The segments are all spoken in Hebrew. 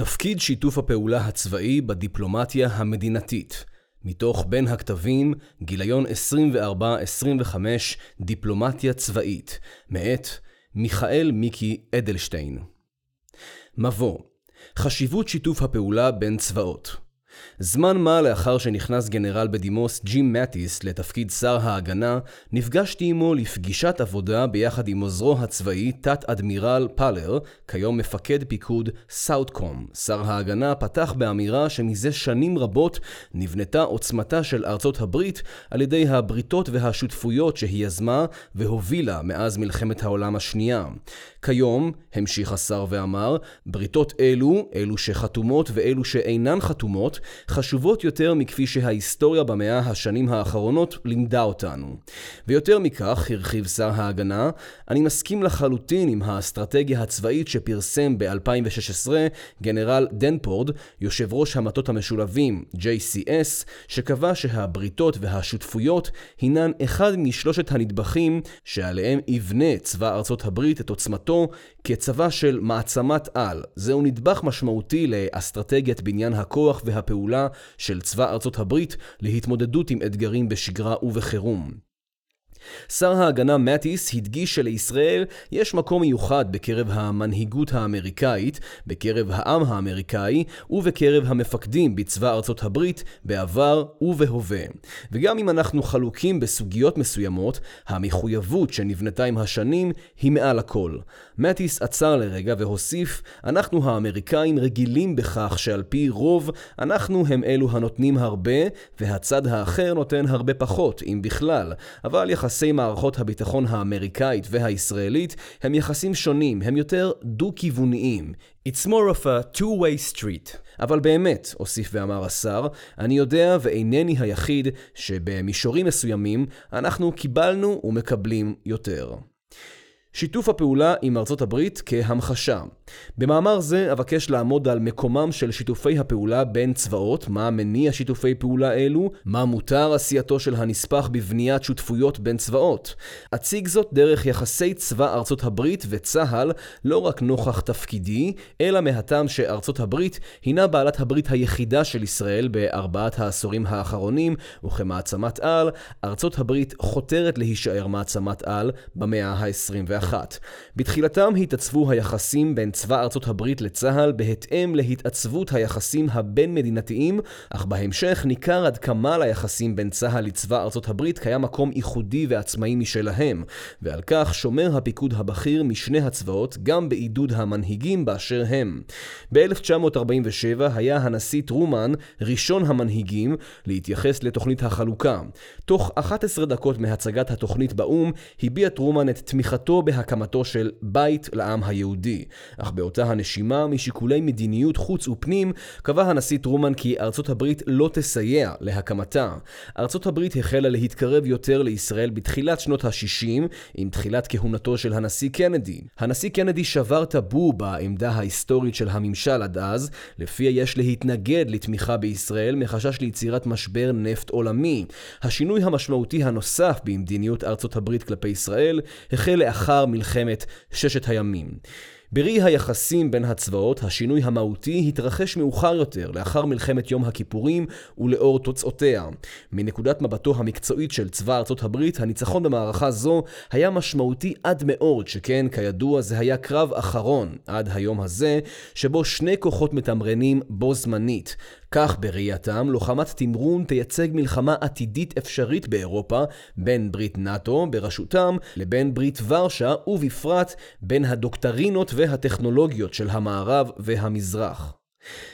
תפקיד שיתוף הפעולה הצבאי בדיפלומטיה המדינתית. מתוך בין הכתבים, גיליון 24-25, דיפלומטיה צבאית, מאת מיכאל מיקי אדלשטיין. מבוא. חשיבות שיתוף הפעולה בין צבאות זמן מה לאחר שנכנס גנרל בדימוס ג'ים מטיס לתפקיד שר ההגנה, נפגשתי עמו לפגישת עבודה ביחד עם עוזרו הצבאי תת-אדמירל פאלר, כיום מפקד פיקוד סאוטקום. שר ההגנה פתח באמירה שמזה שנים רבות נבנתה עוצמתה של ארצות הברית על ידי הבריתות והשותפויות שהיא יזמה והובילה מאז מלחמת העולם השנייה. כיום, המשיך השר ואמר, בריתות אלו, אלו שחתומות ואלו שאינן חתומות, חשובות יותר מכפי שההיסטוריה במאה השנים האחרונות לימדה אותנו. ויותר מכך, הרחיב שר ההגנה, אני מסכים לחלוטין עם האסטרטגיה הצבאית שפרסם ב-2016 גנרל דנפורד, יושב ראש המטות המשולבים JCS, שקבע שהבריתות והשותפויות הינן אחד משלושת הנדבכים שעליהם יבנה צבא ארצות הברית את עוצמתו כצבא של מעצמת על. זהו נדבך משמעותי לאסטרטגיית בניין הכוח והפעולה הפעולה של צבא ארצות הברית להתמודדות עם אתגרים בשגרה ובחירום. שר ההגנה מטיס הדגיש שלישראל יש מקום מיוחד בקרב המנהיגות האמריקאית, בקרב העם האמריקאי ובקרב המפקדים בצבא ארצות הברית בעבר ובהווה. וגם אם אנחנו חלוקים בסוגיות מסוימות, המחויבות שנבנתה עם השנים היא מעל הכל. מטיס עצר לרגע והוסיף, אנחנו האמריקאים רגילים בכך שעל פי רוב אנחנו הם אלו הנותנים הרבה והצד האחר נותן הרבה פחות, אם בכלל. אבל יחס יחסי מערכות הביטחון האמריקאית והישראלית הם יחסים שונים, הם יותר דו-כיווניים. It's more of a two-way street. אבל באמת, הוסיף ואמר השר, אני יודע ואינני היחיד שבמישורים מסוימים אנחנו קיבלנו ומקבלים יותר. שיתוף הפעולה עם ארצות הברית כהמחשה. במאמר זה אבקש לעמוד על מקומם של שיתופי הפעולה בין צבאות, מה מניע שיתופי פעולה אלו, מה מותר עשייתו של הנספח בבניית שותפויות בין צבאות. אציג זאת דרך יחסי צבא ארצות הברית וצה"ל, לא רק נוכח תפקידי, אלא מהטעם שארצות הברית הינה בעלת הברית היחידה של ישראל בארבעת העשורים האחרונים, וכמעצמת על, ארצות הברית חותרת להישאר מעצמת על במאה ה-21. בתחילתם התעצבו היחסים בין צבא ארצות הברית לצה"ל בהתאם להתעצבות היחסים הבין-מדינתיים, אך בהמשך ניכר עד כמה ליחסים בין צה"ל לצבא ארצות הברית קיים מקום ייחודי ועצמאי משלהם, ועל כך שומר הפיקוד הבכיר משני הצבאות גם בעידוד המנהיגים באשר הם. ב-1947 היה הנשיא טרומן ראשון המנהיגים להתייחס לתוכנית החלוקה. תוך 11 דקות מהצגת התוכנית באו"ם הביע טרומן את תמיכתו בהקמתו של בית לעם היהודי. אך באותה הנשימה, משיקולי מדיניות חוץ ופנים, קבע הנשיא טרומן כי ארצות הברית לא תסייע להקמתה. ארצות הברית החלה להתקרב יותר לישראל בתחילת שנות ה-60, עם תחילת כהונתו של הנשיא קנדי. הנשיא קנדי שבר טאבו בעמדה ההיסטורית של הממשל עד אז, לפיה יש להתנגד לתמיכה בישראל מחשש ליצירת משבר נפט עולמי. השינוי המשמעותי הנוסף במדיניות ארצות הברית כלפי ישראל החל לאחר מלחמת ששת הימים. בראי היחסים בין הצבאות, השינוי המהותי התרחש מאוחר יותר, לאחר מלחמת יום הכיפורים ולאור תוצאותיה. מנקודת מבטו המקצועית של צבא ארצות הברית, הניצחון במערכה זו היה משמעותי עד מאוד, שכן כידוע זה היה קרב אחרון עד היום הזה, שבו שני כוחות מתמרנים בו זמנית. כך בראייתם, לוחמת תמרון תייצג מלחמה עתידית אפשרית באירופה בין ברית נאט"ו בראשותם לבין ברית ורשה, ובפרט בין הדוקטרינות והטכנולוגיות של המערב והמזרח.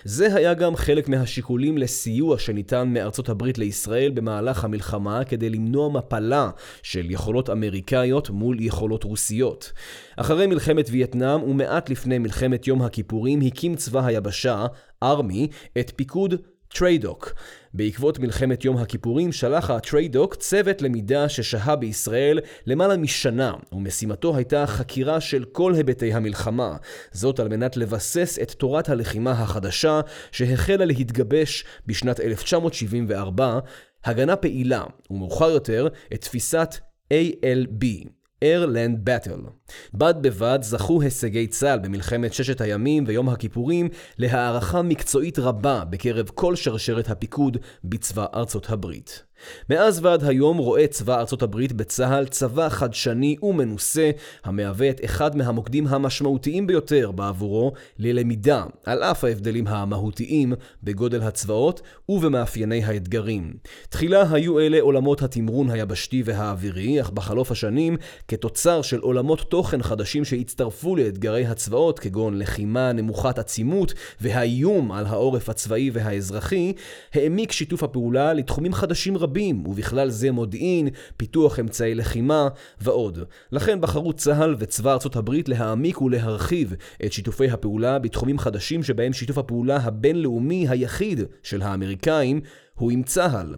זה היה גם חלק מהשיקולים לסיוע שניתן מארצות הברית לישראל במהלך המלחמה כדי למנוע מפלה של יכולות אמריקאיות מול יכולות רוסיות. אחרי מלחמת וייטנאם ומעט לפני מלחמת יום הכיפורים הקים צבא היבשה, Army, את פיקוד TRADOC. בעקבות מלחמת יום הכיפורים שלח ה TRADOC צוות למידה ששהה בישראל למעלה משנה, ומשימתו הייתה חקירה של כל היבטי המלחמה. זאת על מנת לבסס את תורת הלחימה החדשה שהחלה להתגבש בשנת 1974, הגנה פעילה, ומאוחר יותר את תפיסת ALB, Airland Battle. בד בבד זכו הישגי צה"ל במלחמת ששת הימים ויום הכיפורים להערכה מקצועית רבה בקרב כל שרשרת הפיקוד בצבא ארצות הברית. מאז ועד היום רואה צבא ארצות הברית בצה"ל צבא חדשני ומנוסה, המהווה את אחד מהמוקדים המשמעותיים ביותר בעבורו ללמידה, על אף ההבדלים המהותיים בגודל הצבאות ובמאפייני האתגרים. תחילה היו אלה עולמות התמרון היבשתי והאווירי, אך בחלוף השנים, כתוצר של עולמות תוכן חדשים שהצטרפו לאתגרי הצבאות, כגון לחימה נמוכת עצימות והאיום על העורף הצבאי והאזרחי, העמיק שיתוף הפעולה לתחומים חדשים רבים, ובכלל זה מודיעין, פיתוח אמצעי לחימה ועוד. לכן בחרו צה"ל וצבא ארצות הברית להעמיק ולהרחיב את שיתופי הפעולה בתחומים חדשים שבהם שיתוף הפעולה הבינלאומי היחיד של האמריקאים הוא עם צה"ל.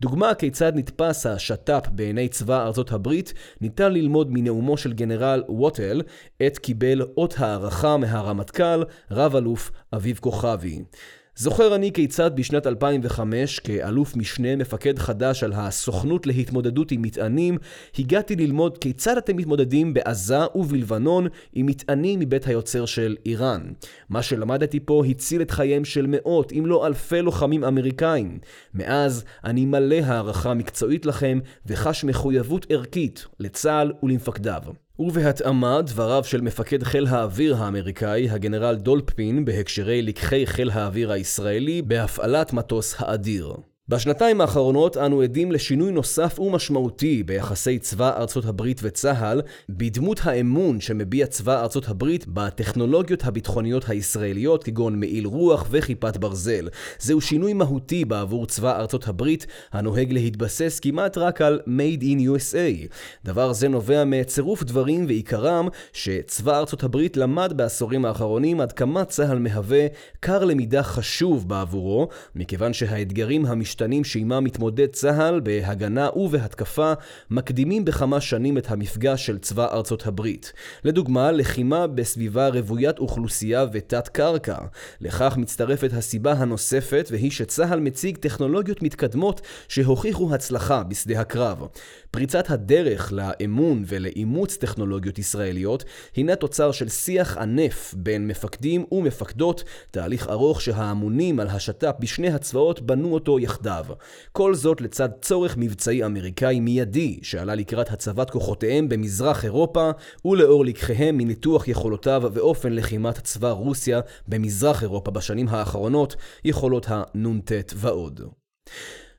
דוגמה כיצד נתפס השת"פ בעיני צבא ארצות הברית ניתן ללמוד מנאומו של גנרל ווטל, עת קיבל אות הערכה מהרמטכ"ל, רב-אלוף אביב כוכבי. זוכר אני כיצד בשנת 2005, כאלוף משנה מפקד חדש על הסוכנות להתמודדות עם מטענים, הגעתי ללמוד כיצד אתם מתמודדים בעזה ובלבנון עם מטענים מבית היוצר של איראן. מה שלמדתי פה הציל את חייהם של מאות, אם לא אלפי לוחמים אמריקאים. מאז אני מלא הערכה מקצועית לכם וחש מחויבות ערכית לצה"ל ולמפקדיו. ובהתאמה דבריו של מפקד חיל האוויר האמריקאי, הגנרל דולפין, בהקשרי לקחי חיל האוויר הישראלי בהפעלת מטוס האדיר. בשנתיים האחרונות אנו עדים לשינוי נוסף ומשמעותי ביחסי צבא ארצות הברית וצה"ל, בדמות האמון שמביע צבא ארצות הברית בטכנולוגיות הביטחוניות הישראליות כגון מעיל רוח וכיפת ברזל. זהו שינוי מהותי בעבור צבא ארצות הברית, הנוהג להתבסס כמעט רק על Made in USA. דבר זה נובע מצירוף דברים ועיקרם שצבא ארצות הברית למד בעשורים האחרונים עד כמה צה"ל מהווה כר למידה חשוב בעבורו, מכיוון שהאתגרים המשתנים המשתנים שעימם מתמודד צה"ל בהגנה ובהתקפה מקדימים בכמה שנים את המפגש של צבא ארצות הברית. לדוגמה, לחימה בסביבה רוויית אוכלוסייה ותת-קרקע. לכך מצטרפת הסיבה הנוספת והיא שצה"ל מציג טכנולוגיות מתקדמות שהוכיחו הצלחה בשדה הקרב. פריצת הדרך לאמון ולאימוץ טכנולוגיות ישראליות הינה תוצר של שיח ענף בין מפקדים ומפקדות, תהליך ארוך שהאמונים על השת"פ בשני הצבאות בנו אותו יחדיו. כל זאת לצד צורך מבצעי אמריקאי מיידי שעלה לקראת הצבת כוחותיהם במזרח אירופה ולאור לקחיהם מניתוח יכולותיו ואופן לחימת צבא רוסיה במזרח אירופה בשנים האחרונות, יכולות הנ"ט ועוד.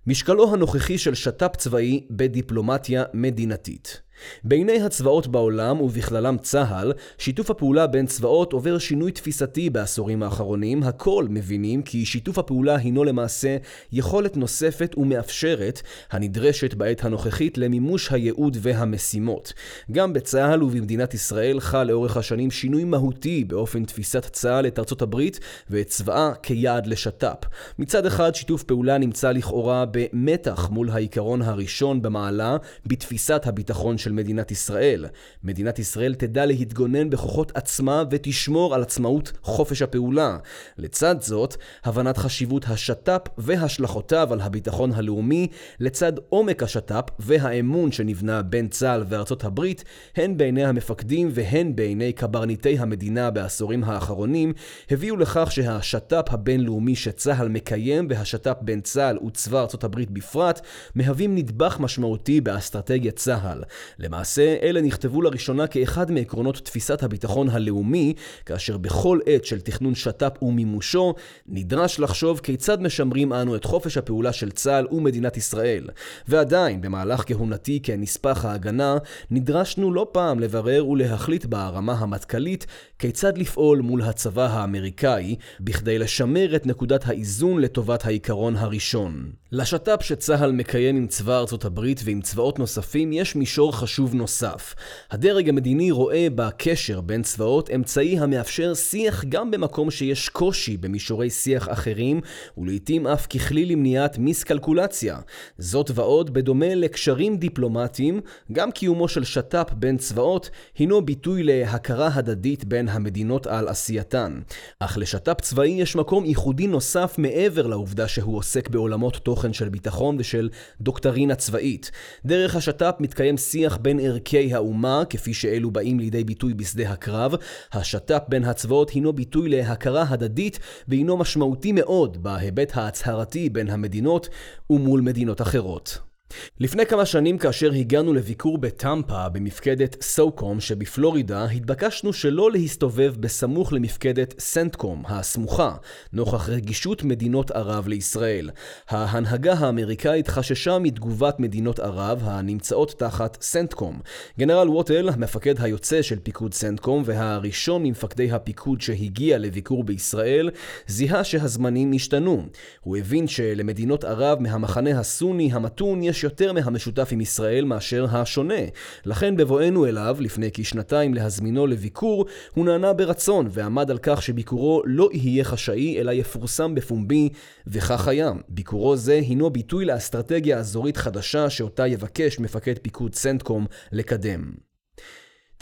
משקלו הנוכחי של שת"פ צבאי בדיפלומטיה מדינתית. בעיני הצבאות בעולם, ובכללם צה"ל, שיתוף הפעולה בין צבאות עובר שינוי תפיסתי בעשורים האחרונים. הכל מבינים כי שיתוף הפעולה הינו למעשה יכולת נוספת ומאפשרת, הנדרשת בעת הנוכחית למימוש הייעוד והמשימות. גם בצה"ל ובמדינת ישראל חל לאורך השנים שינוי מהותי באופן תפיסת צה"ל את ארצות הברית ואת צבאה כיעד לשת"פ. מצד אחד, שיתוף פעולה נמצא לכאורה במתח מול העיקרון הראשון במעלה בתפיסת הביטחון של של מדינת ישראל. מדינת ישראל תדע להתגונן בכוחות עצמה ותשמור על עצמאות חופש הפעולה. לצד זאת, הבנת חשיבות השת"פ והשלכותיו על הביטחון הלאומי, לצד עומק השת"פ והאמון שנבנה בין צה"ל וארצות הברית, הן בעיני המפקדים והן בעיני קברניטי המדינה בעשורים האחרונים, הביאו לכך שהשת"פ הבינלאומי שצה"ל מקיים והשת"פ בין צה"ל וצבא ארצות הברית בפרט, מהווים נדבך משמעותי באסטרטגיית צה"ל. למעשה, אלה נכתבו לראשונה כאחד מעקרונות תפיסת הביטחון הלאומי, כאשר בכל עת של תכנון שת"פ ומימושו, נדרש לחשוב כיצד משמרים אנו את חופש הפעולה של צה"ל ומדינת ישראל. ועדיין, במהלך כהונתי כנספח ההגנה, נדרשנו לא פעם לברר ולהחליט ברמה המטכ"לית כיצד לפעול מול הצבא האמריקאי, בכדי לשמר את נקודת האיזון לטובת העיקרון הראשון. לשת"פ שצה"ל מקיים עם צבא ארצות הברית ועם צבאות נוספים יש מישור חשוב נוסף. הדרג המדיני רואה בקשר בין צבאות אמצעי המאפשר שיח גם במקום שיש קושי במישורי שיח אחרים, ולעיתים אף ככלי למניעת מיסקלקולציה. זאת ועוד, בדומה לקשרים דיפלומטיים, גם קיומו של שת"פ בין צבאות הינו ביטוי להכרה הדדית בין המדינות על עשייתן. אך לשת"פ צבאי יש מקום ייחודי נוסף מעבר לעובדה שהוא עוסק בעולמות תוכן של ביטחון ושל דוקטרינה צבאית. דרך השת"פ מתקיים שיח השיח בין ערכי האומה, כפי שאלו באים לידי ביטוי בשדה הקרב, השת"פ בין הצבאות הינו ביטוי להכרה הדדית, והינו משמעותי מאוד בהיבט ההצהרתי בין המדינות ומול מדינות אחרות. לפני כמה שנים כאשר הגענו לביקור בטמפה במפקדת סוקום שבפלורידה, התבקשנו שלא להסתובב בסמוך למפקדת סנטקום הסמוכה, נוכח רגישות מדינות ערב לישראל. ההנהגה האמריקאית חששה מתגובת מדינות ערב הנמצאות תחת סנטקום. גנרל ווטל, המפקד היוצא של פיקוד סנטקום והראשון ממפקדי הפיקוד שהגיע לביקור בישראל, זיהה שהזמנים השתנו. הוא הבין שלמדינות ערב מהמחנה הסוני המתון יש יותר מהמשותף עם ישראל מאשר השונה. לכן בבואנו אליו, לפני כשנתיים להזמינו לביקור, הוא נענה ברצון ועמד על כך שביקורו לא יהיה חשאי אלא יפורסם בפומבי, וכך היה. ביקורו זה הינו ביטוי לאסטרטגיה אזורית חדשה שאותה יבקש מפקד פיקוד סנטקום לקדם.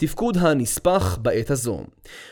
תפקוד הנספח בעת הזו.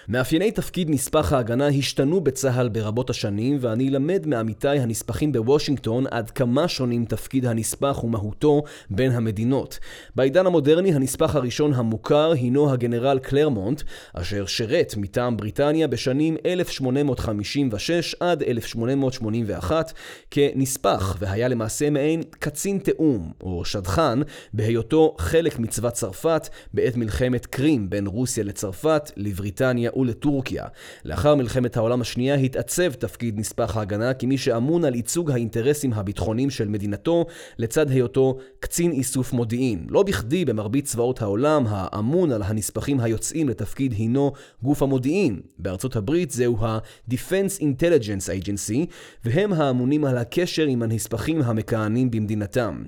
מאפייני תפקיד נספח ההגנה השתנו בצה"ל ברבות השנים, ואני אלמד מעמיתיי הנספחים בוושינגטון עד כמה שונים תפקיד הנספח ומהותו בין המדינות. בעידן המודרני הנספח הראשון המוכר הינו הגנרל קלרמונט, אשר שירת מטעם בריטניה בשנים 1856 עד 1881 כנספח, והיה למעשה מעין קצין תאום, או שדכן, בהיותו חלק מצבא צרפת בעת מלחמת קרים בין רוסיה לצרפת, לבריטניה ולטורקיה. לאחר מלחמת העולם השנייה התעצב תפקיד נספח ההגנה כמי שאמון על ייצוג האינטרסים הביטחוניים של מדינתו, לצד היותו קצין איסוף מודיעין. לא בכדי במרבית צבאות העולם, האמון על הנספחים היוצאים לתפקיד הינו גוף המודיעין. בארצות הברית זהו ה-Defense Intelligence Agency, והם האמונים על הקשר עם הנספחים המכהנים במדינתם.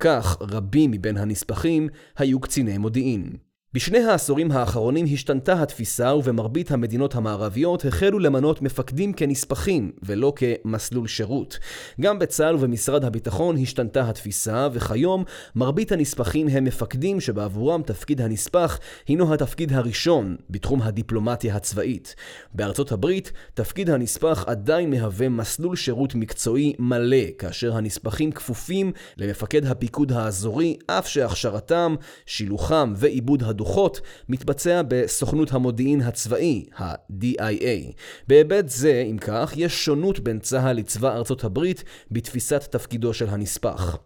כך, רבים מבין הנספחים היו קציני מודיעין. בשני העשורים האחרונים השתנתה התפיסה ובמרבית המדינות המערביות החלו למנות מפקדים כנספחים ולא כמסלול שירות. גם בצה"ל ובמשרד הביטחון השתנתה התפיסה וכיום מרבית הנספחים הם מפקדים שבעבורם תפקיד הנספח הינו התפקיד הראשון בתחום הדיפלומטיה הצבאית. בארצות הברית תפקיד הנספח עדיין מהווה מסלול שירות מקצועי מלא כאשר הנספחים כפופים למפקד הפיקוד האזורי אף שהכשרתם, שילוחם ועיבוד הדוחות הדוחות מתבצע בסוכנות המודיעין הצבאי, ה-DIA. בהיבט זה, אם כך, יש שונות בין צה"ל לצבא ארצות הברית בתפיסת תפקידו של הנספח.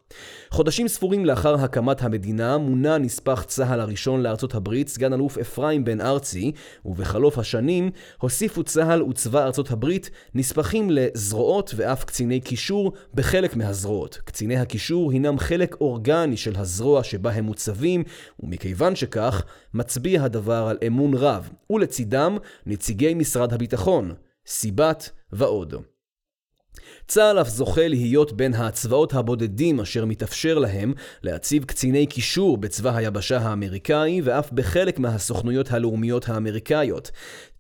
חודשים ספורים לאחר הקמת המדינה מונה נספח צה"ל הראשון לארצות הברית סגן אלוף אפרים בן ארצי, ובחלוף השנים הוסיפו צה"ל וצבא ארצות הברית נספחים לזרועות ואף קציני קישור בחלק מהזרועות. קציני הקישור הינם חלק אורגני של הזרוע שבה הם מוצבים, ומכיוון שכך, מצביע הדבר על אמון רב, ולצידם נציגי משרד הביטחון, סיבת ועוד. צה"ל אף זוכה להיות בין הצבאות הבודדים אשר מתאפשר להם להציב קציני קישור בצבא היבשה האמריקאי ואף בחלק מהסוכנויות הלאומיות האמריקאיות.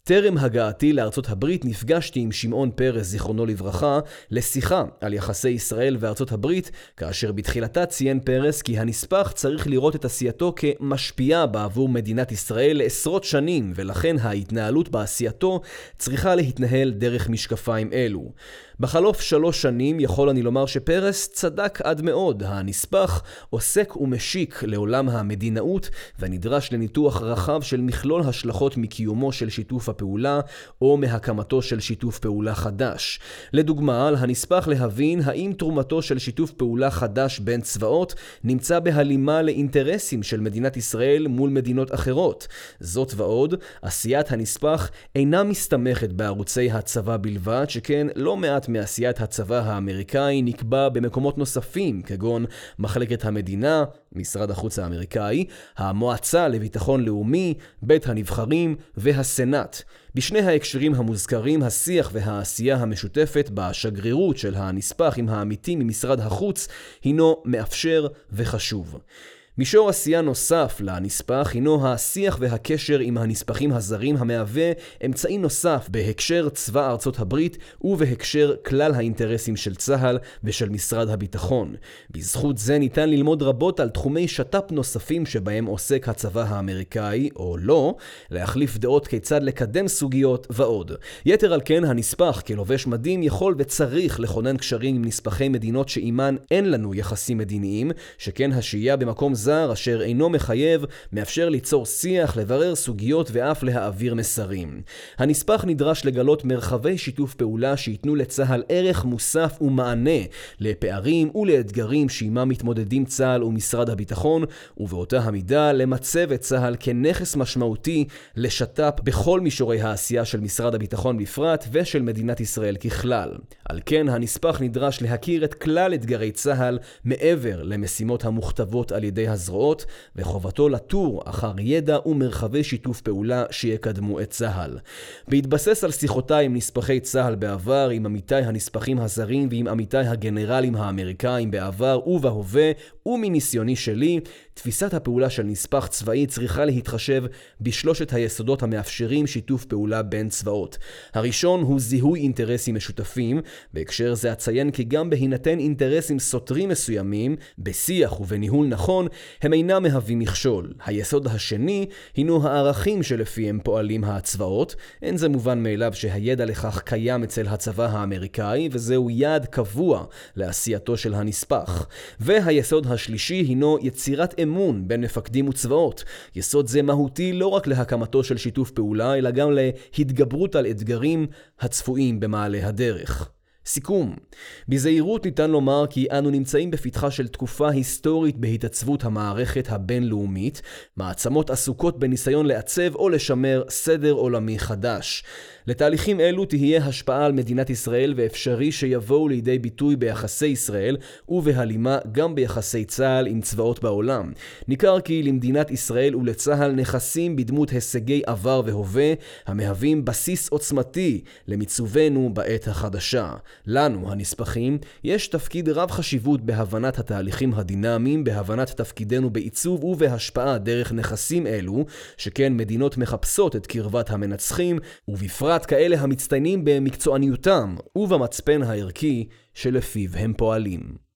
טרם הגעתי לארצות הברית נפגשתי עם שמעון פרס, זיכרונו לברכה, לשיחה על יחסי ישראל וארצות הברית, כאשר בתחילתה ציין פרס כי הנספח צריך לראות את עשייתו כמשפיעה בעבור מדינת ישראל לעשרות שנים, ולכן ההתנהלות בעשייתו צריכה להתנהל דרך משקפיים אלו. בחלוף שלוש שנים יכול אני לומר שפרס צדק עד מאוד. הנספח עוסק ומשיק לעולם המדינאות ונדרש לניתוח רחב של מכלול השלכות מקיומו של שיתוף הפעולה או מהקמתו של שיתוף פעולה חדש. לדוגמה, על הנספח להבין האם תרומתו של שיתוף פעולה חדש בין צבאות נמצא בהלימה לאינטרסים של מדינת ישראל מול מדינות אחרות. זאת ועוד, עשיית הנספח אינה מסתמכת בערוצי הצבא בלבד, שכן לא מעט מעשיית הצבא האמריקאי נקבע במקומות נוספים, כגון מחלקת המדינה, משרד החוץ האמריקאי, המועצה לביטחון לאומי, בית הנבחרים והסנאט. בשני ההקשרים המוזכרים, השיח והעשייה המשותפת בשגרירות של הנספח עם העמיתים ממשרד החוץ הינו מאפשר וחשוב. מישור עשייה נוסף לנספח הינו השיח והקשר עם הנספחים הזרים המהווה אמצעי נוסף בהקשר צבא ארצות הברית ובהקשר כלל האינטרסים של צה"ל ושל משרד הביטחון. בזכות זה ניתן ללמוד רבות על תחומי שת"פ נוספים שבהם עוסק הצבא האמריקאי, או לא, להחליף דעות כיצד לקדם סוגיות ועוד. יתר על כן, הנספח כלובש מדים יכול וצריך לכונן קשרים עם נספחי מדינות שעימן אין לנו יחסים מדיניים, שכן השהייה במקום זר זר אשר אינו מחייב, מאפשר ליצור שיח, לברר סוגיות ואף להעביר מסרים. הנספח נדרש לגלות מרחבי שיתוף פעולה שייתנו לצה"ל ערך מוסף ומענה לפערים ולאתגרים שעימם מתמודדים צה"ל ומשרד הביטחון, ובאותה המידה למצב את צה"ל כנכס משמעותי לשת"פ בכל מישורי העשייה של משרד הביטחון בפרט ושל מדינת ישראל ככלל. על כן הנספח נדרש להכיר את כלל אתגרי צה"ל מעבר למשימות המוכתבות על ידי הזרועות, וחובתו לתור אחר ידע ומרחבי שיתוף פעולה שיקדמו את צה"ל. בהתבסס על שיחותיי עם נספחי צה"ל בעבר, עם עמיתיי הנספחים הזרים ועם עמיתיי הגנרלים האמריקאים בעבר ובהווה, ומניסיוני שלי, תפיסת הפעולה של נספח צבאי צריכה להתחשב בשלושת היסודות המאפשרים שיתוף פעולה בין צבאות. הראשון הוא זיהוי אינטרסים משותפים, בהקשר זה אציין כי גם בהינתן אינטרסים סותרים מסוימים, בשיח ובניהול נכון, הם אינם מהווים מכשול. היסוד השני הינו הערכים שלפיהם פועלים הצבאות. אין זה מובן מאליו שהידע לכך קיים אצל הצבא האמריקאי, וזהו יעד קבוע לעשייתו של הנספח. והיסוד השלישי הינו יצירת אמון בין מפקדים וצבאות. יסוד זה מהותי לא רק להקמתו של שיתוף פעולה, אלא גם להתגברות על אתגרים הצפויים במעלה הדרך. סיכום, בזהירות ניתן לומר כי אנו נמצאים בפתחה של תקופה היסטורית בהתעצבות המערכת הבינלאומית, מעצמות עסוקות בניסיון לעצב או לשמר סדר עולמי חדש. לתהליכים אלו תהיה השפעה על מדינת ישראל ואפשרי שיבואו לידי ביטוי ביחסי ישראל ובהלימה גם ביחסי צה"ל עם צבאות בעולם. ניכר כי למדינת ישראל ולצה"ל נכסים בדמות הישגי עבר והווה המהווים בסיס עוצמתי למיצובנו בעת החדשה. לנו, הנספחים, יש תפקיד רב חשיבות בהבנת התהליכים הדינמיים, בהבנת תפקידנו בעיצוב ובהשפעה דרך נכסים אלו, שכן מדינות מחפשות את קרבת המנצחים, ובפרט כאלה המצטיינים במקצועניותם ובמצפן הערכי שלפיו הם פועלים.